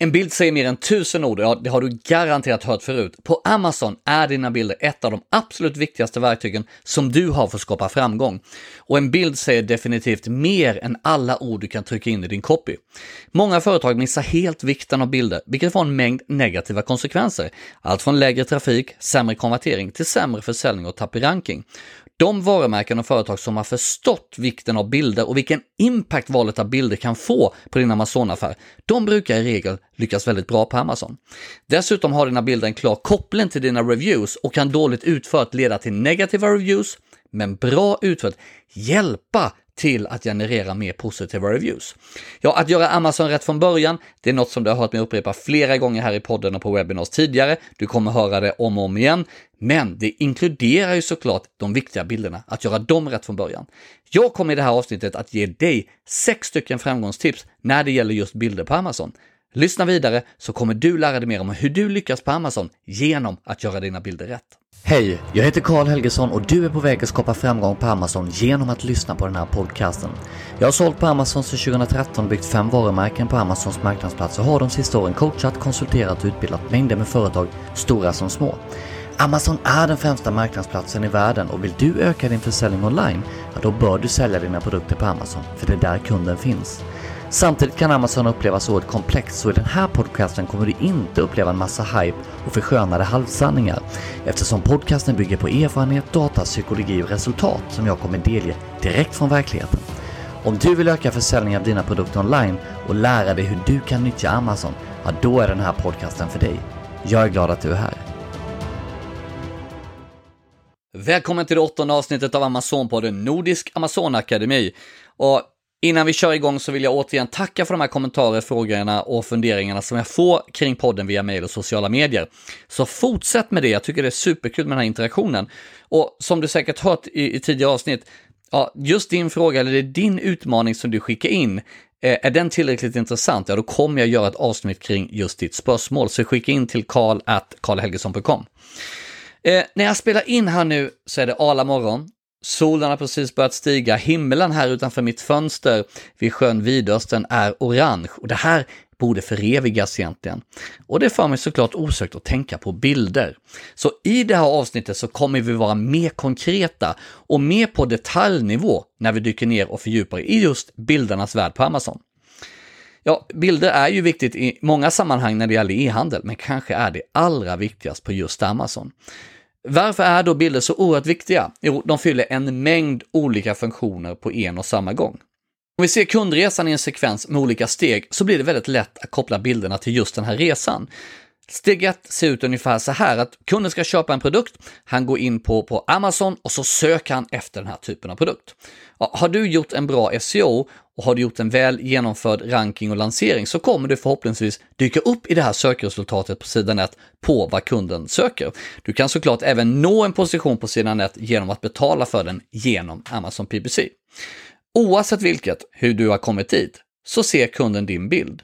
En bild säger mer än tusen ord, ja det har du garanterat hört förut. På Amazon är dina bilder ett av de absolut viktigaste verktygen som du har för att skapa framgång. Och en bild säger definitivt mer än alla ord du kan trycka in i din copy. Många företag missar helt vikten av bilder, vilket får en mängd negativa konsekvenser. Allt från lägre trafik, sämre konvertering till sämre försäljning och tapp i ranking. De varumärken och företag som har förstått vikten av bilder och vilken impact valet av bilder kan få på din Amazon-affär, de brukar i regel lyckas väldigt bra på Amazon. Dessutom har dina bilder en klar koppling till dina reviews och kan dåligt utfört leda till negativa reviews, men bra utfört hjälpa till att generera mer positiva reviews. Ja, att göra Amazon rätt från början, det är något som du har hört mig upprepa flera gånger här i podden och på webinars tidigare. Du kommer höra det om och om igen, men det inkluderar ju såklart de viktiga bilderna, att göra dem rätt från början. Jag kommer i det här avsnittet att ge dig sex stycken framgångstips när det gäller just bilder på Amazon. Lyssna vidare så kommer du lära dig mer om hur du lyckas på Amazon genom att göra dina bilder rätt. Hej, jag heter Karl Helgesson och du är på väg att skapa framgång på Amazon genom att lyssna på den här podcasten. Jag har sålt på Amazon sedan 2013 och byggt fem varumärken på Amazons marknadsplats och har de sista åren coachat, konsulterat och utbildat mängder med företag, stora som små. Amazon är den främsta marknadsplatsen i världen och vill du öka din försäljning online, ja då bör du sälja dina produkter på Amazon, för det är där kunden finns. Samtidigt kan Amazon upplevas oerhört komplext så i den här podcasten kommer du inte uppleva en massa hype och förskönade halvsanningar eftersom podcasten bygger på erfarenhet, data, psykologi och resultat som jag kommer delge direkt från verkligheten. Om du vill öka försäljningen av dina produkter online och lära dig hur du kan nyttja Amazon, ja då är den här podcasten för dig. Jag är glad att du är här. Välkommen till det åttonde avsnittet av Amazonpodden Nordisk Amazon Akademi. Och Innan vi kör igång så vill jag återigen tacka för de här kommentarer, frågorna och funderingarna som jag får kring podden via mejl och sociala medier. Så fortsätt med det, jag tycker det är superkul med den här interaktionen. Och som du säkert hört i, i tidigare avsnitt, ja, just din fråga eller det är din utmaning som du skickar in, eh, är den tillräckligt intressant, ja då kommer jag göra ett avsnitt kring just ditt spörsmål. Så skicka in till karl.karlhelgesson.com. Eh, när jag spelar in här nu så är det Arla morgon Solen har precis börjat stiga, himlen här utanför mitt fönster vid sjön Vidösten är orange och det här borde förevigas egentligen. Och det får mig såklart osökt att tänka på bilder. Så i det här avsnittet så kommer vi vara mer konkreta och mer på detaljnivå när vi dyker ner och fördjupar i just bildernas värld på Amazon. Ja, bilder är ju viktigt i många sammanhang när det gäller e-handel, men kanske är det allra viktigast på just Amazon. Varför är då bilder så oerhört viktiga? Jo, de fyller en mängd olika funktioner på en och samma gång. Om vi ser kundresan i en sekvens med olika steg så blir det väldigt lätt att koppla bilderna till just den här resan. Steg 1 ser ut ungefär så här att kunden ska köpa en produkt, han går in på, på Amazon och så söker han efter den här typen av produkt. Ja, har du gjort en bra SEO och har du gjort en väl genomförd ranking och lansering så kommer du förhoppningsvis dyka upp i det här sökresultatet på sidan 1 på vad kunden söker. Du kan såklart även nå en position på sidan 1 genom att betala för den genom Amazon PPC. Oavsett vilket, hur du har kommit dit, så ser kunden din bild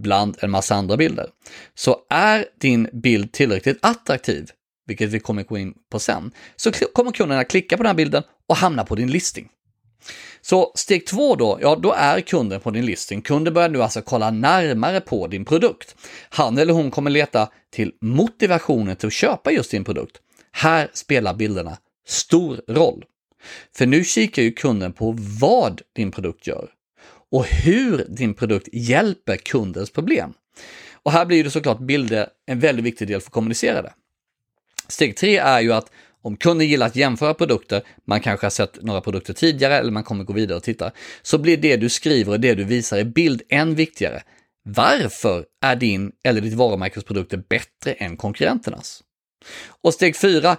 bland en massa andra bilder. Så är din bild tillräckligt attraktiv, vilket vi kommer gå in på sen, så kommer kunderna klicka på den här bilden och hamna på din listing. Så steg två då, ja då är kunden på din listing. Kunden börjar nu alltså kolla närmare på din produkt. Han eller hon kommer leta till motivationen till att köpa just din produkt. Här spelar bilderna stor roll. För nu kikar ju kunden på vad din produkt gör och hur din produkt hjälper kundens problem. Och här blir det såklart bilder en väldigt viktig del för att kommunicera det. Steg tre är ju att om kunden gillar att jämföra produkter, man kanske har sett några produkter tidigare eller man kommer gå vidare och titta, så blir det du skriver och det du visar i bild än viktigare. Varför är din eller ditt varumärkes produkter bättre än konkurrenternas? Och steg fyra,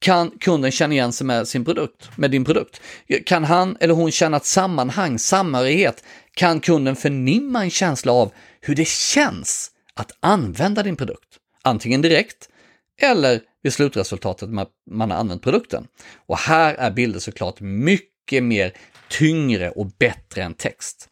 kan kunden känna igen sig med sin produkt, med din produkt? Kan han eller hon känna ett sammanhang, samhörighet? Kan kunden förnimma en känsla av hur det känns att använda din produkt? Antingen direkt eller vid slutresultatet man har använt produkten. Och här är bilder såklart mycket mer tyngre och bättre än text.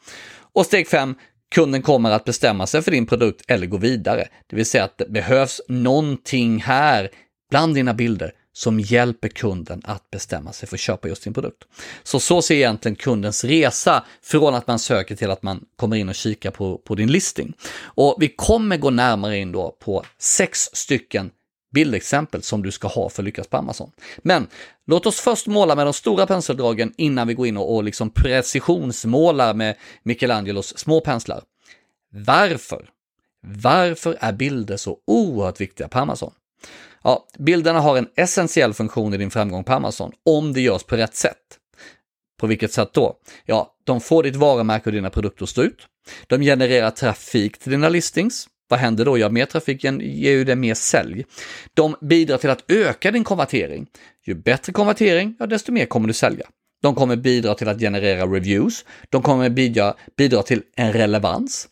Och steg 5, kunden kommer att bestämma sig för din produkt eller gå vidare. Det vill säga att det behövs någonting här bland dina bilder som hjälper kunden att bestämma sig för att köpa just din produkt. Så så ser egentligen kundens resa från att man söker till att man kommer in och kikar på, på din listing. Och vi kommer gå närmare in då på sex stycken bildexempel som du ska ha för att lyckas på Amazon. Men låt oss först måla med de stora penseldragen innan vi går in och, och liksom precisionsmålar med Michelangelos små penslar. Varför? Varför är bilder så oerhört viktiga på Amazon? Ja, bilderna har en essentiell funktion i din framgång på Amazon, om det görs på rätt sätt. På vilket sätt då? Ja, de får ditt varumärke och dina produkter att stå ut. De genererar trafik till dina listings. Vad händer då? Ja, mer trafiken ger ju det mer sälj. De bidrar till att öka din konvertering. Ju bättre konvertering, ja, desto mer kommer du sälja. De kommer bidra till att generera reviews. De kommer bidra, bidra till en relevans.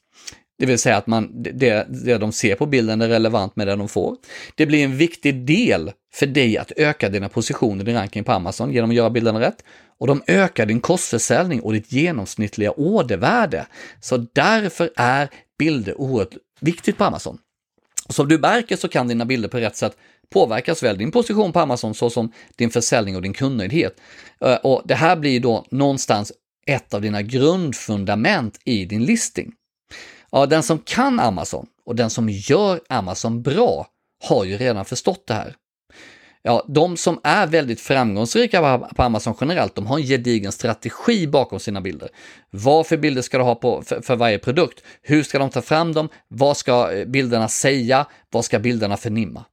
Det vill säga att man, det, det de ser på bilden är relevant med det de får. Det blir en viktig del för dig att öka dina positioner i din ranking på Amazon genom att göra bilderna rätt. Och de ökar din kostförsäljning och ditt genomsnittliga ordervärde. Så därför är bilder oerhört viktigt på Amazon. Som du märker så kan dina bilder på rätt sätt påverka såväl din position på Amazon såsom din försäljning och din kundnöjdhet. Eh, och det här blir då någonstans ett av dina grundfundament i din listing. Ja, den som kan Amazon och den som gör Amazon bra har ju redan förstått det här. Ja, de som är väldigt framgångsrika på Amazon generellt, de har en gedigen strategi bakom sina bilder. Vad för bilder ska du ha på, för, för varje produkt? Hur ska de ta fram dem? Vad ska eh, bilderna säga? Vad ska bilderna förnimma?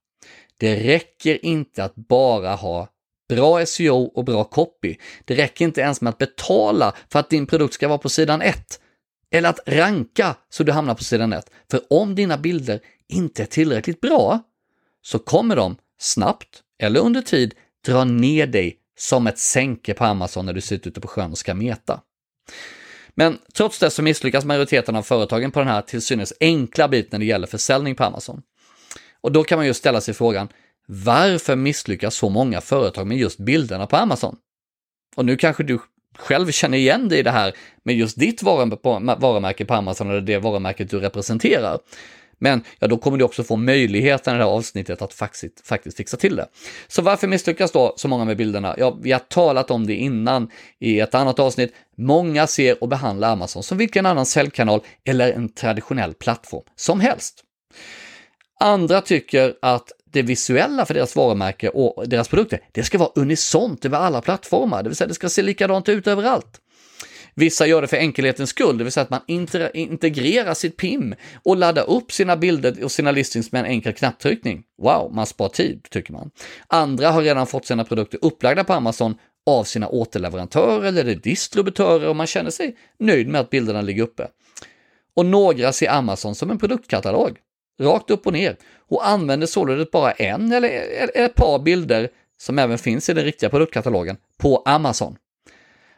Det räcker inte att bara ha bra SEO och bra copy. Det räcker inte ens med att betala för att din produkt ska vara på sidan 1. Eller att ranka så du hamnar på sidan 1. För om dina bilder inte är tillräckligt bra så kommer de snabbt eller under tid dra ner dig som ett sänke på Amazon när du sitter ute på sjön och ska meta. Men trots det så misslyckas majoriteten av företagen på den här till synes enkla biten när det gäller försäljning på Amazon. Och då kan man ju ställa sig frågan, varför misslyckas så många företag med just bilderna på Amazon? Och nu kanske du själv känner igen dig i det här med just ditt varumärke på Amazon eller det varumärket du representerar. Men ja, då kommer du också få möjligheten i det här avsnittet att faktiskt, faktiskt fixa till det. Så varför misslyckas då så många med bilderna? Ja, vi har talat om det innan i ett annat avsnitt. Många ser och behandlar Amazon som vilken annan säljkanal eller en traditionell plattform som helst. Andra tycker att det visuella för deras varumärke och deras produkter, det ska vara unisont över alla plattformar, det vill säga det ska se likadant ut överallt. Vissa gör det för enkelhetens skull, det vill säga att man integrerar sitt PIM och laddar upp sina bilder och sina listings med en enkel knapptryckning. Wow, man spar tid, tycker man. Andra har redan fått sina produkter upplagda på Amazon av sina återleverantörer eller distributörer och man känner sig nöjd med att bilderna ligger uppe. Och några ser Amazon som en produktkatalog, rakt upp och ner, och använder således bara en eller ett par bilder som även finns i den riktiga produktkatalogen på Amazon.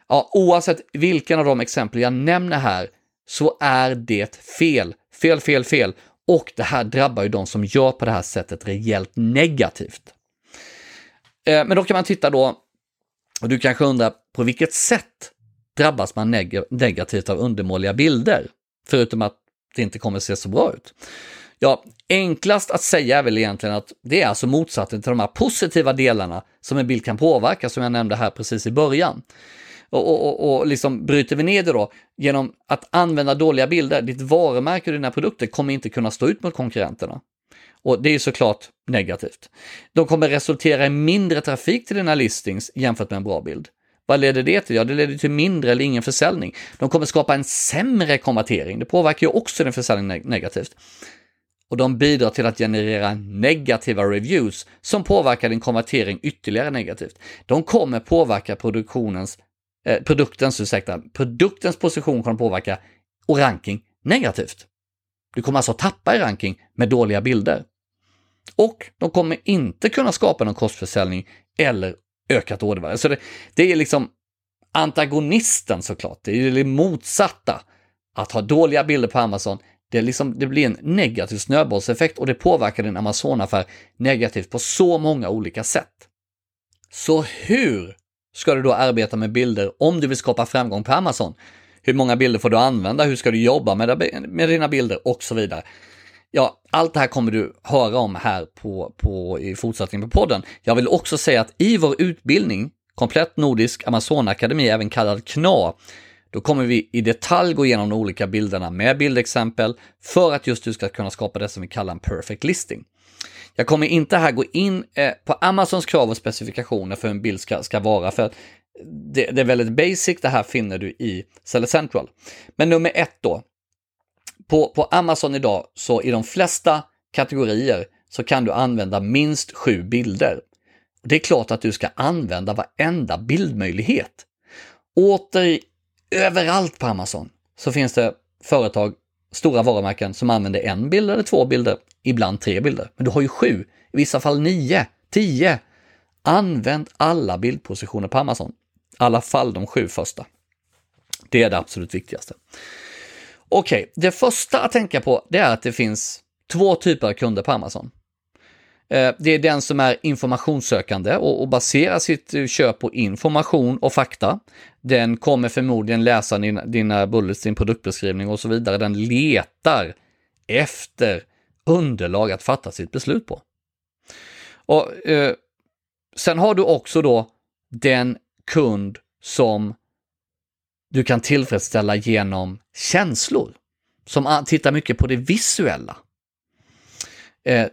Ja, oavsett vilken av de exempel jag nämner här så är det fel. Fel, fel, fel. Och det här drabbar ju de som gör på det här sättet rejält negativt. Eh, men då kan man titta då, och du kanske undrar på vilket sätt drabbas man neg negativt av undermåliga bilder? Förutom att det inte kommer se så bra ut. Ja, enklast att säga är väl egentligen att det är alltså motsatsen till de här positiva delarna som en bild kan påverka, som jag nämnde här precis i början. Och, och, och, och liksom bryter vi ner det då genom att använda dåliga bilder, ditt varumärke och dina produkter kommer inte kunna stå ut mot konkurrenterna. Och det är såklart negativt. De kommer resultera i mindre trafik till dina listings jämfört med en bra bild. Vad leder det till? Ja, det leder till mindre eller ingen försäljning. De kommer skapa en sämre konvertering. Det påverkar ju också din försäljning negativt. Och de bidrar till att generera negativa reviews som påverkar din konvertering ytterligare negativt. De kommer påverka produktionens eh, produktens, ursäkta, produktens position kommer påverka och ranking negativt. Du kommer alltså tappa i ranking med dåliga bilder. Och de kommer inte kunna skapa någon kostförsäljning eller ökat ordervärde. Så det, det är liksom antagonisten såklart, det är det motsatta. Att ha dåliga bilder på Amazon, det, liksom, det blir en negativ snöbollseffekt och det påverkar din Amazon-affär negativt på så många olika sätt. Så hur ska du då arbeta med bilder om du vill skapa framgång på Amazon. Hur många bilder får du använda? Hur ska du jobba med, med dina bilder och så vidare. Ja, allt det här kommer du höra om här på, på, i fortsättningen på podden. Jag vill också säga att i vår utbildning, Komplett Nordisk Amazonakademi, även kallad KNA, då kommer vi i detalj gå igenom de olika bilderna med bildexempel för att just du ska kunna skapa det som vi kallar en perfect listing. Jag kommer inte här gå in eh, på Amazons krav och specifikationer för hur en bild ska, ska vara, för det, det, är väldigt basic, det här finner du i Seller Central. Men nummer ett då, på, på Amazon idag så i de flesta kategorier så kan du använda minst sju bilder. Det är klart att du ska använda varenda bildmöjlighet. Åter, överallt på Amazon så finns det företag, stora varumärken som använder en bild eller två bilder, ibland tre bilder. Men du har ju sju, i vissa fall nio, tio. Använd alla bildpositioner på Amazon. I alla fall de sju första. Det är det absolut viktigaste. Okej, okay, det första att tänka på det är att det finns två typer av kunder på Amazon. Eh, det är den som är informationssökande och baserar sitt eh, köp på information och fakta. Den kommer förmodligen läsa dina bullets, din produktbeskrivning och så vidare. Den letar efter underlag att fatta sitt beslut på. Och eh, Sen har du också då den kund som du kan tillfredsställa genom känslor, som tittar mycket på det visuella. Eh,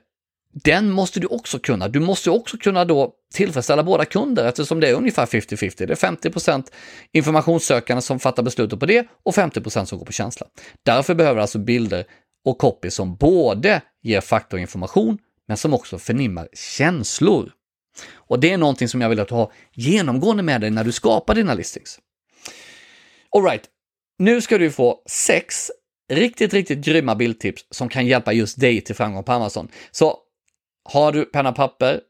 den måste du också kunna. Du måste också kunna då tillfredsställa båda kunder eftersom det är ungefär 50-50. Det är 50% informationssökande som fattar beslutet på det och 50% som går på känsla. Därför behöver alltså bilder och copy som både ger fakta och information men som också förnimmar känslor. Och det är någonting som jag vill att du har genomgående med dig när du skapar dina listings. Alright, nu ska du få sex riktigt, riktigt grymma bildtips som kan hjälpa just dig till framgång på Amazon. Så har du penna och papper,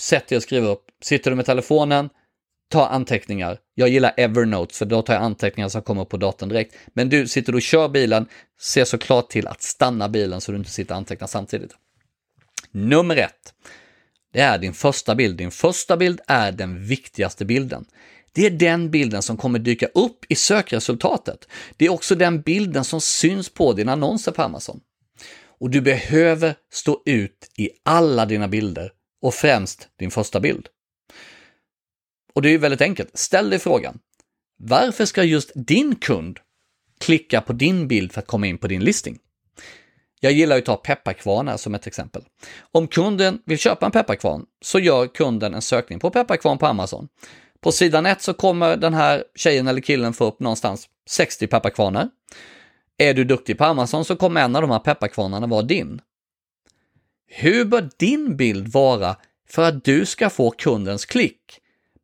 sätt dig och skriv upp. Sitter du med telefonen, ta anteckningar. Jag gillar Evernote för då tar jag anteckningar som kommer upp på datorn direkt. Men du sitter du och kör bilen, se såklart till att stanna bilen så du inte sitter och antecknar samtidigt. Nummer ett, det är din första bild. Din första bild är den viktigaste bilden. Det är den bilden som kommer dyka upp i sökresultatet. Det är också den bilden som syns på dina annonser på Amazon. Och du behöver stå ut i alla dina bilder och främst din första bild. Och det är ju väldigt enkelt. Ställ dig frågan. Varför ska just din kund klicka på din bild för att komma in på din listing? Jag gillar att ta pepparkvarnar som ett exempel. Om kunden vill köpa en pepparkvarn så gör kunden en sökning på pepparkvarn på Amazon. På sidan 1 så kommer den här tjejen eller killen få upp någonstans 60 pepparkvarnar. Är du duktig på Amazon så kommer en av de här pepparkvarnarna vara din. Hur bör din bild vara för att du ska få kundens klick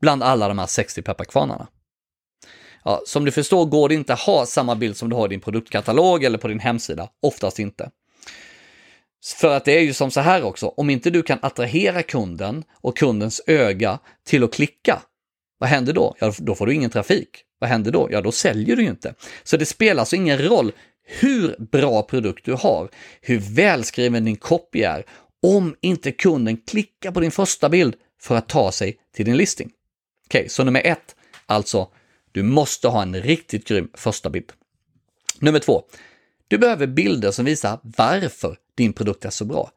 bland alla de här 60 pepparkvarnarna? Ja, som du förstår går det inte att ha samma bild som du har i din produktkatalog eller på din hemsida, oftast inte. För att det är ju som så här också, om inte du kan attrahera kunden och kundens öga till att klicka, vad händer då? Ja, då får du ingen trafik. Vad händer då? Ja, då säljer du ju inte. Så det spelar alltså ingen roll hur bra produkt du har, hur välskriven din copy är, om inte kunden klickar på din första bild för att ta sig till din listing. Okej, okay, så nummer ett, alltså, du måste ha en riktigt grym första bild. Nummer två, du behöver bilder som visar varför din produkt är så bra.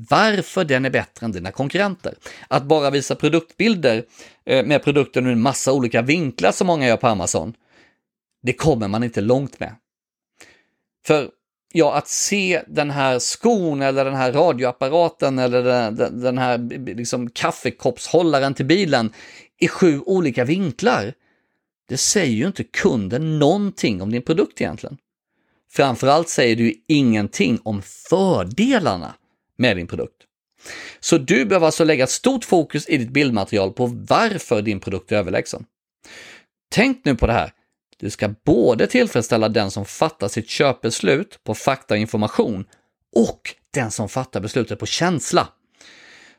Varför den är bättre än dina konkurrenter. Att bara visa produktbilder eh, med produkten ur en massa olika vinklar som många gör på Amazon, det kommer man inte långt med. För ja, att se den här skon eller den här radioapparaten eller den, den här liksom, kaffekoppshållaren till bilen i sju olika vinklar, det säger ju inte kunden någonting om din produkt egentligen. Framförallt säger du ingenting om fördelarna med din produkt. Så du behöver alltså lägga stort fokus i ditt bildmaterial på varför din produkt är överlägsen. Tänk nu på det här. Du ska både tillfredsställa den som fattar sitt köpbeslut på fakta och information och den som fattar beslutet på känsla.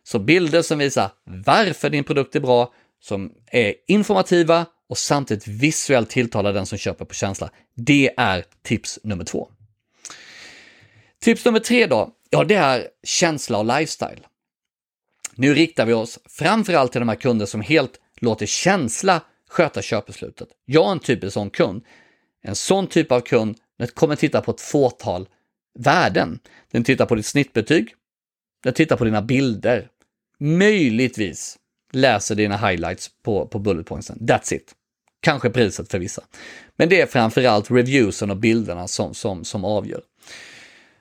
Så bilder som visar varför din produkt är bra, som är informativa och samtidigt visuellt tilltalar den som köper på känsla. Det är tips nummer två. Tips nummer tre då, ja det är känsla och lifestyle. Nu riktar vi oss framförallt till de här kunder som helt låter känsla sköta köpbeslutet. Jag är en typisk sån kund. En sån typ av kund kommer titta på ett fåtal värden. Den tittar på ditt snittbetyg, den tittar på dina bilder, möjligtvis läser dina highlights på, på bullet pointsen. That's it. Kanske priset för vissa. Men det är framförallt reviewsen och bilderna som, som, som avgör.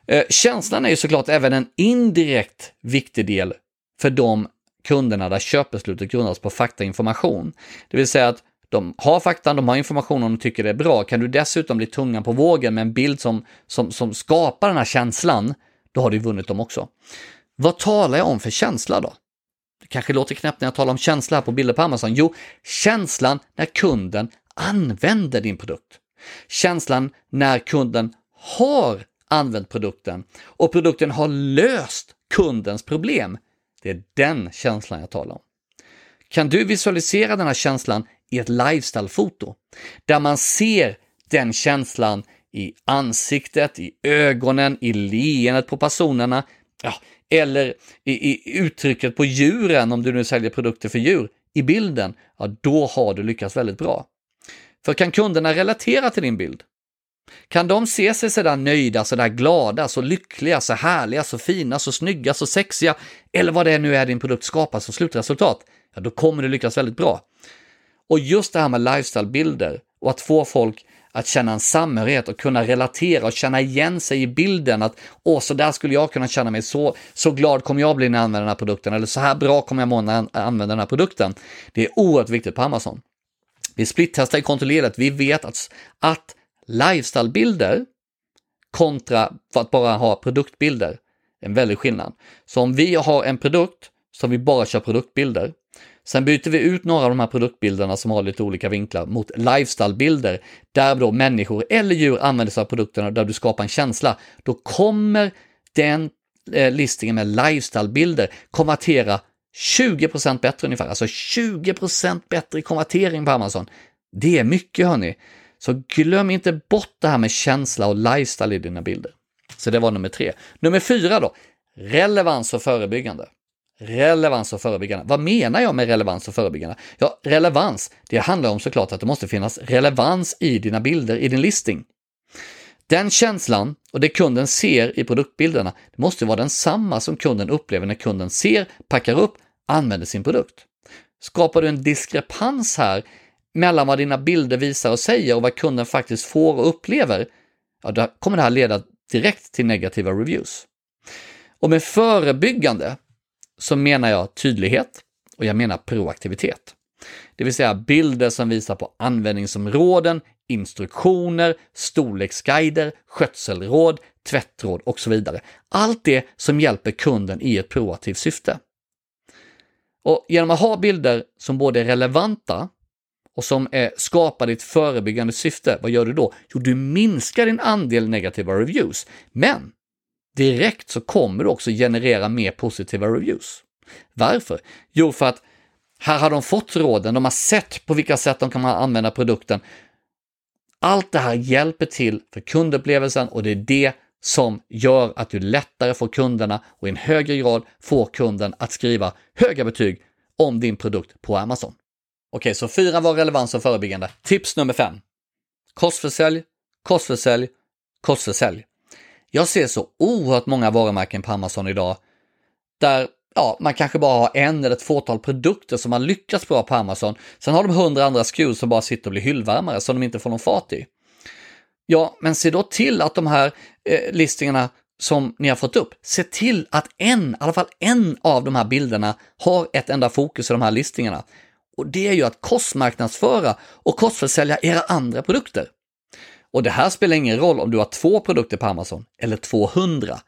Eh, känslan är ju såklart även en indirekt viktig del för de kunderna där köpbeslutet grundas på fakta och information. Det vill säga att de har faktan, de har information och de tycker det är bra. Kan du dessutom bli tungan på vågen med en bild som, som, som skapar den här känslan, då har du vunnit dem också. Vad talar jag om för känsla då? Det kanske låter knäppt när jag talar om känsla här på bilder på Amazon. Jo, känslan när kunden använder din produkt. Känslan när kunden har använt produkten och produkten har löst kundens problem. Det är den känslan jag talar om. Kan du visualisera den här känslan i ett lifestyle-foto? Där man ser den känslan i ansiktet, i ögonen, i leendet på personerna, ja, eller i, i uttrycket på djuren, om du nu säljer produkter för djur, i bilden, ja då har du lyckats väldigt bra. För kan kunderna relatera till din bild? Kan de se sig sådär nöjda, sådär glada, så lyckliga, så härliga, så fina, så snygga, så sexiga, eller vad det nu är din produkt skapar som slutresultat, ja då kommer du lyckas väldigt bra. Och just det här med lifestyle-bilder och att få folk att känna en samhörighet och kunna relatera och känna igen sig i bilden att åh, så där skulle jag kunna känna mig, så, så glad kommer jag bli när jag använder den här produkten eller så här bra kommer jag må när jag använder den här produkten. Det är oerhört viktigt på Amazon. Vi splittestar kontrollerat, vi vet att, att lifestyle-bilder kontra för att bara ha produktbilder en väldig skillnad. Så om vi har en produkt som vi bara kör produktbilder, Sen byter vi ut några av de här produktbilderna som har lite olika vinklar mot lifestyle-bilder där då människor eller djur använder sig av produkterna där du skapar en känsla. Då kommer den eh, listningen med lifestyle-bilder konvertera 20% bättre ungefär, alltså 20% bättre konvertering på Amazon. Det är mycket hörni. Så glöm inte bort det här med känsla och lifestyle i dina bilder. Så det var nummer tre. Nummer fyra då, relevans och förebyggande. Relevans och förebyggande. Vad menar jag med relevans och förebyggande? Ja, relevans, det handlar om såklart att det måste finnas relevans i dina bilder, i din listing. Den känslan och det kunden ser i produktbilderna det måste vara densamma som kunden upplever när kunden ser, packar upp, använder sin produkt. Skapar du en diskrepans här mellan vad dina bilder visar och säger och vad kunden faktiskt får och upplever, ja, då kommer det här leda direkt till negativa reviews. Och med förebyggande, så menar jag tydlighet och jag menar proaktivitet. Det vill säga bilder som visar på användningsområden, instruktioner, storleksguider, skötselråd, tvättråd och så vidare. Allt det som hjälper kunden i ett proaktivt syfte. Och genom att ha bilder som både är relevanta och som eh, är skapad i ett förebyggande syfte, vad gör du då? Jo, du minskar din andel negativa reviews. Men direkt så kommer du också generera mer positiva reviews. Varför? Jo, för att här har de fått råden, de har sett på vilka sätt de kan använda produkten. Allt det här hjälper till för kundupplevelsen och det är det som gör att du lättare får kunderna och i en högre grad får kunden att skriva höga betyg om din produkt på Amazon. Okej, så fyra var relevans och förebyggande. Tips nummer fem. Korsförsälj, korsförsälj, korsförsälj. Jag ser så oerhört många varumärken på Amazon idag där ja, man kanske bara har en eller ett fåtal produkter som har lyckats bra på Amazon. Sen har de hundra andra SKUs som bara sitter och blir hyllvärmare som de inte får någon fart i. Ja, men se då till att de här eh, listningarna som ni har fått upp, se till att en, i alla fall en av de här bilderna har ett enda fokus i de här listningarna. Och det är ju att kostmarknadsföra och kostförsälja era andra produkter. Och det här spelar ingen roll om du har två produkter på Amazon eller 200.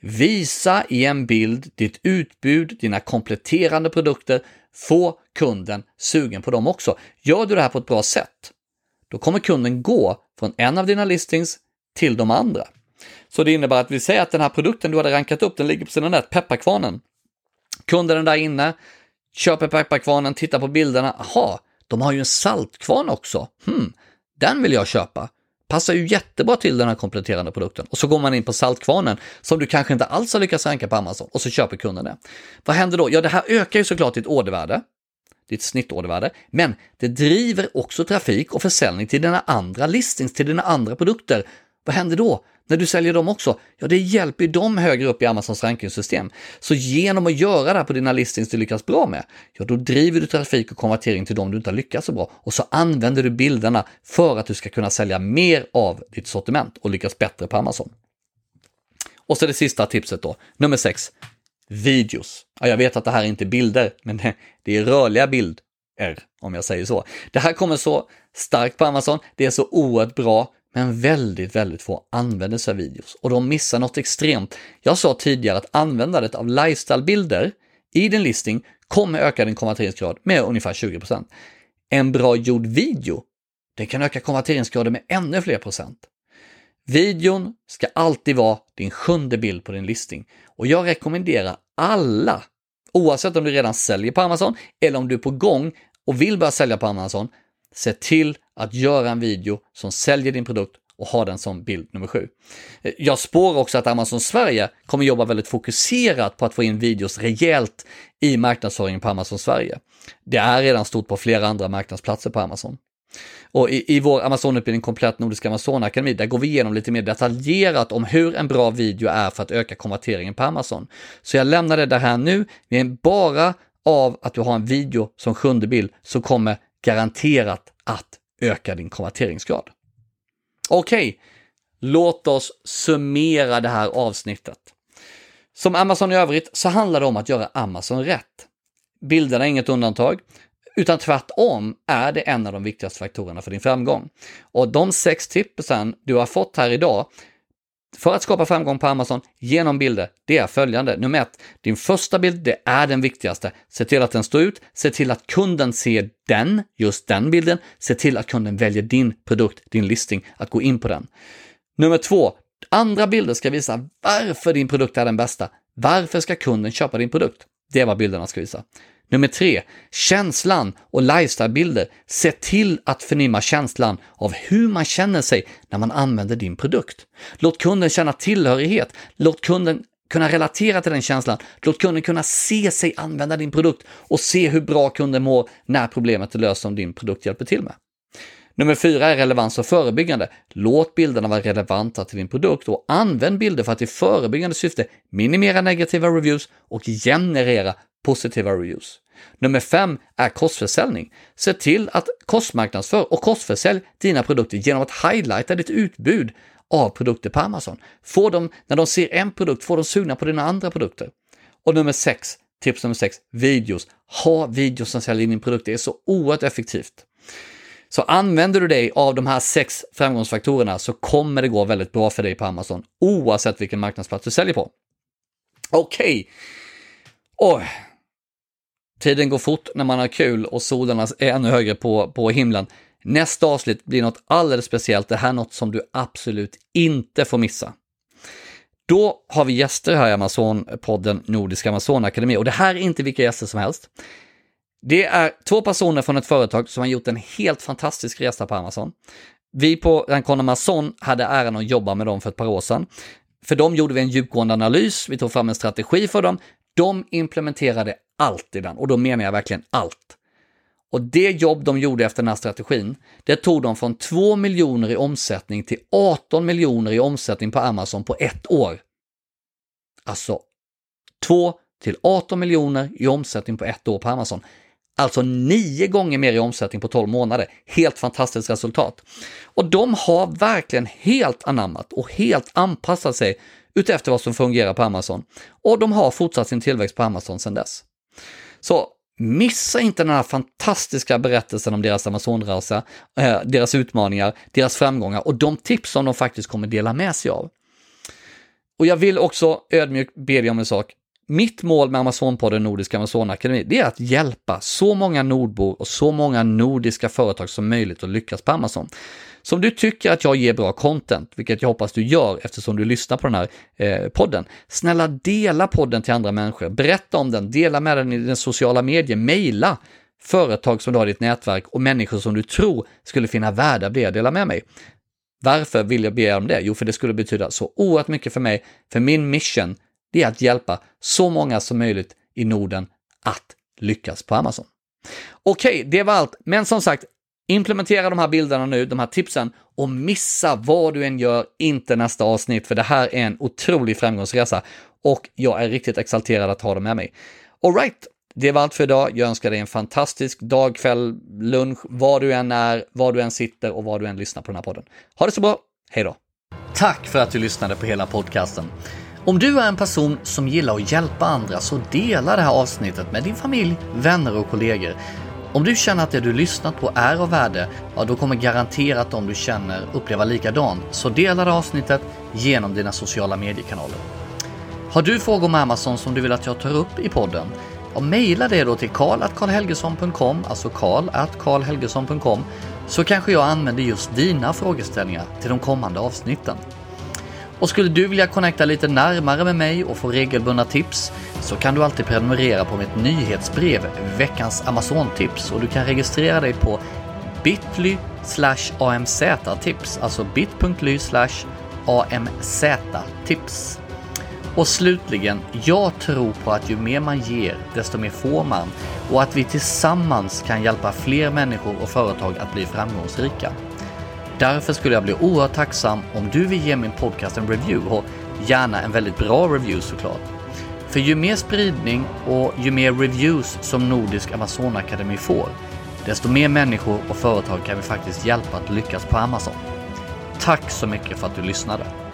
Visa i en bild ditt utbud, dina kompletterande produkter, få kunden sugen på dem också. Gör du det här på ett bra sätt, då kommer kunden gå från en av dina listings till de andra. Så det innebär att vi säger att den här produkten du hade rankat upp, den ligger på sidan 1, pepparkvarnen. Kunden är där inne, köper pepparkvarnen, tittar på bilderna, aha, de har ju en saltkvarn också. Hmm, den vill jag köpa passar ju jättebra till den här kompletterande produkten. Och så går man in på saltkvarnen som du kanske inte alls har lyckats ranka på Amazon och så köper kunden det. Vad händer då? Ja, det här ökar ju såklart ditt ordervärde, ditt snittordervärde, men det driver också trafik och försäljning till dina andra listings, till dina andra produkter. Vad händer då? När du säljer dem också, ja det hjälper ju dem högre upp i Amazons rankingsystem. Så genom att göra det här på dina listings du lyckas bra med, ja då driver du trafik och konvertering till dem du inte har lyckats så bra och så använder du bilderna för att du ska kunna sälja mer av ditt sortiment och lyckas bättre på Amazon. Och så det sista tipset då, nummer 6. Videos. Ja, jag vet att det här är inte bilder, men det är rörliga bilder, om jag säger så. Det här kommer så starkt på Amazon, det är så oerhört bra, men väldigt, väldigt få använder sig av videos och de missar något extremt. Jag sa tidigare att användandet av lifestyle-bilder i din listing kommer öka din konverteringsgrad med ungefär 20% En bra gjord video, den kan öka konverteringsgraden med ännu fler procent. Videon ska alltid vara din sjunde bild på din listing och jag rekommenderar alla, oavsett om du redan säljer på Amazon eller om du är på gång och vill börja sälja på Amazon, se till att göra en video som säljer din produkt och ha den som bild nummer sju. Eh, jag spår också att Amazon Sverige kommer jobba väldigt fokuserat på att få in videos rejält i marknadsföringen på Amazon Sverige. Det är redan stort på flera andra marknadsplatser på Amazon. Och i, i vår Amazonutbildning Komplett Nordiska Amazon Akademi, där går vi igenom lite mer detaljerat om hur en bra video är för att öka konverteringen på Amazon. Så jag lämnar det där här nu, men bara av att du har en video som sjunde bild så kommer garanterat att öka din konverteringsgrad. Okej, okay. låt oss summera det här avsnittet. Som Amazon i övrigt så handlar det om att göra Amazon rätt. Bilderna är inget undantag, utan tvärtom är det en av de viktigaste faktorerna för din framgång. Och de sex tipsen du har fått här idag för att skapa framgång på Amazon genom bilder, det är följande. Nummer ett, din första bild, det är den viktigaste. Se till att den står ut, se till att kunden ser den, just den bilden, se till att kunden väljer din produkt, din listing, att gå in på den. Nummer två, andra bilder ska visa varför din produkt är den bästa. Varför ska kunden köpa din produkt? Det är vad bilderna ska visa. Nummer tre, känslan och lifestylebilder. Se till att förnimma känslan av hur man känner sig när man använder din produkt. Låt kunden känna tillhörighet. Låt kunden kunna relatera till den känslan. Låt kunden kunna se sig använda din produkt och se hur bra kunden mår när problemet är löst som din produkt hjälper till med. Nummer fyra är relevans och förebyggande. Låt bilderna vara relevanta till din produkt och använd bilder för att i förebyggande syfte minimera negativa reviews och generera positiva reviews. Nummer fem är kostförsäljning. Se till att kostmarknadsför och kostförsälj dina produkter genom att highlighta ditt utbud av produkter på Amazon. Få dem, när de ser en produkt, får de sugna på dina andra produkter. Och nummer sex, tips nummer sex, videos. Ha videos som säljer din produkt, det är så oerhört effektivt. Så använder du dig av de här sex framgångsfaktorerna så kommer det gå väldigt bra för dig på Amazon, oavsett vilken marknadsplats du säljer på. Okej, okay. Tiden går fort när man har kul och solen är ännu högre på, på himlen. Nästa avsnitt blir något alldeles speciellt. Det här är något som du absolut inte får missa. Då har vi gäster här i Amazon-podden Nordiska Amazonakademi och det här är inte vilka gäster som helst. Det är två personer från ett företag som har gjort en helt fantastisk resa på Amazon. Vi på Rancon Amazon hade äran att jobba med dem för ett par år sedan. För dem gjorde vi en djupgående analys, vi tog fram en strategi för dem, de implementerade allt i den och då menar jag verkligen allt. Och det jobb de gjorde efter den här strategin, det tog de från 2 miljoner i omsättning till 18 miljoner i omsättning på Amazon på ett år. Alltså 2 till 18 miljoner i omsättning på ett år på Amazon. Alltså nio gånger mer i omsättning på 12 månader. Helt fantastiskt resultat. Och de har verkligen helt anammat och helt anpassat sig utefter vad som fungerar på Amazon. Och de har fortsatt sin tillväxt på Amazon sedan dess. Så missa inte den här fantastiska berättelsen om deras Amazonresa, eh, deras utmaningar, deras framgångar och de tips som de faktiskt kommer dela med sig av. Och jag vill också ödmjukt be dig om en sak. Mitt mål med Amazonpodden Nordiska Amazonakademi, det är att hjälpa så många nordbor och så många nordiska företag som möjligt att lyckas på Amazon. Så om du tycker att jag ger bra content, vilket jag hoppas du gör eftersom du lyssnar på den här eh, podden, snälla dela podden till andra människor, berätta om den, dela med den i den sociala medier, mejla företag som du har i ditt nätverk och människor som du tror skulle finna värde av det jag delar med mig. Varför vill jag be om det? Jo, för det skulle betyda så oerhört mycket för mig, för min mission, det är att hjälpa så många som möjligt i Norden att lyckas på Amazon. Okej, det var allt, men som sagt, Implementera de här bilderna nu, de här tipsen och missa vad du än gör, inte nästa avsnitt, för det här är en otrolig framgångsresa och jag är riktigt exalterad att ha dem med mig. Alright, det var allt för idag. Jag önskar dig en fantastisk dag, kväll, lunch, var du än är, var du än sitter och var du än lyssnar på den här podden. Ha det så bra, hej då! Tack för att du lyssnade på hela podcasten. Om du är en person som gillar att hjälpa andra så dela det här avsnittet med din familj, vänner och kollegor. Om du känner att det du lyssnat på är av värde, ja då kommer garanterat de du känner uppleva likadant. Så dela det avsnittet genom dina sociala mediekanaler. Har du frågor om Amazon som du vill att jag tar upp i podden? Ja, mejla det då till karl.karlhelgesson.com, alltså karl.karlhelgesson.com, så kanske jag använder just dina frågeställningar till de kommande avsnitten. Och skulle du vilja connecta lite närmare med mig och få regelbundna tips så kan du alltid prenumerera på mitt nyhetsbrev Veckans Amazon-tips och du kan registrera dig på bit.ly amz-tips, alltså bit.ly amz-tips. Och slutligen, jag tror på att ju mer man ger, desto mer får man och att vi tillsammans kan hjälpa fler människor och företag att bli framgångsrika. Därför skulle jag bli oerhört tacksam om du vill ge min podcast en review och gärna en väldigt bra review såklart. För ju mer spridning och ju mer reviews som Nordisk Amazonakademi får, desto mer människor och företag kan vi faktiskt hjälpa att lyckas på Amazon. Tack så mycket för att du lyssnade!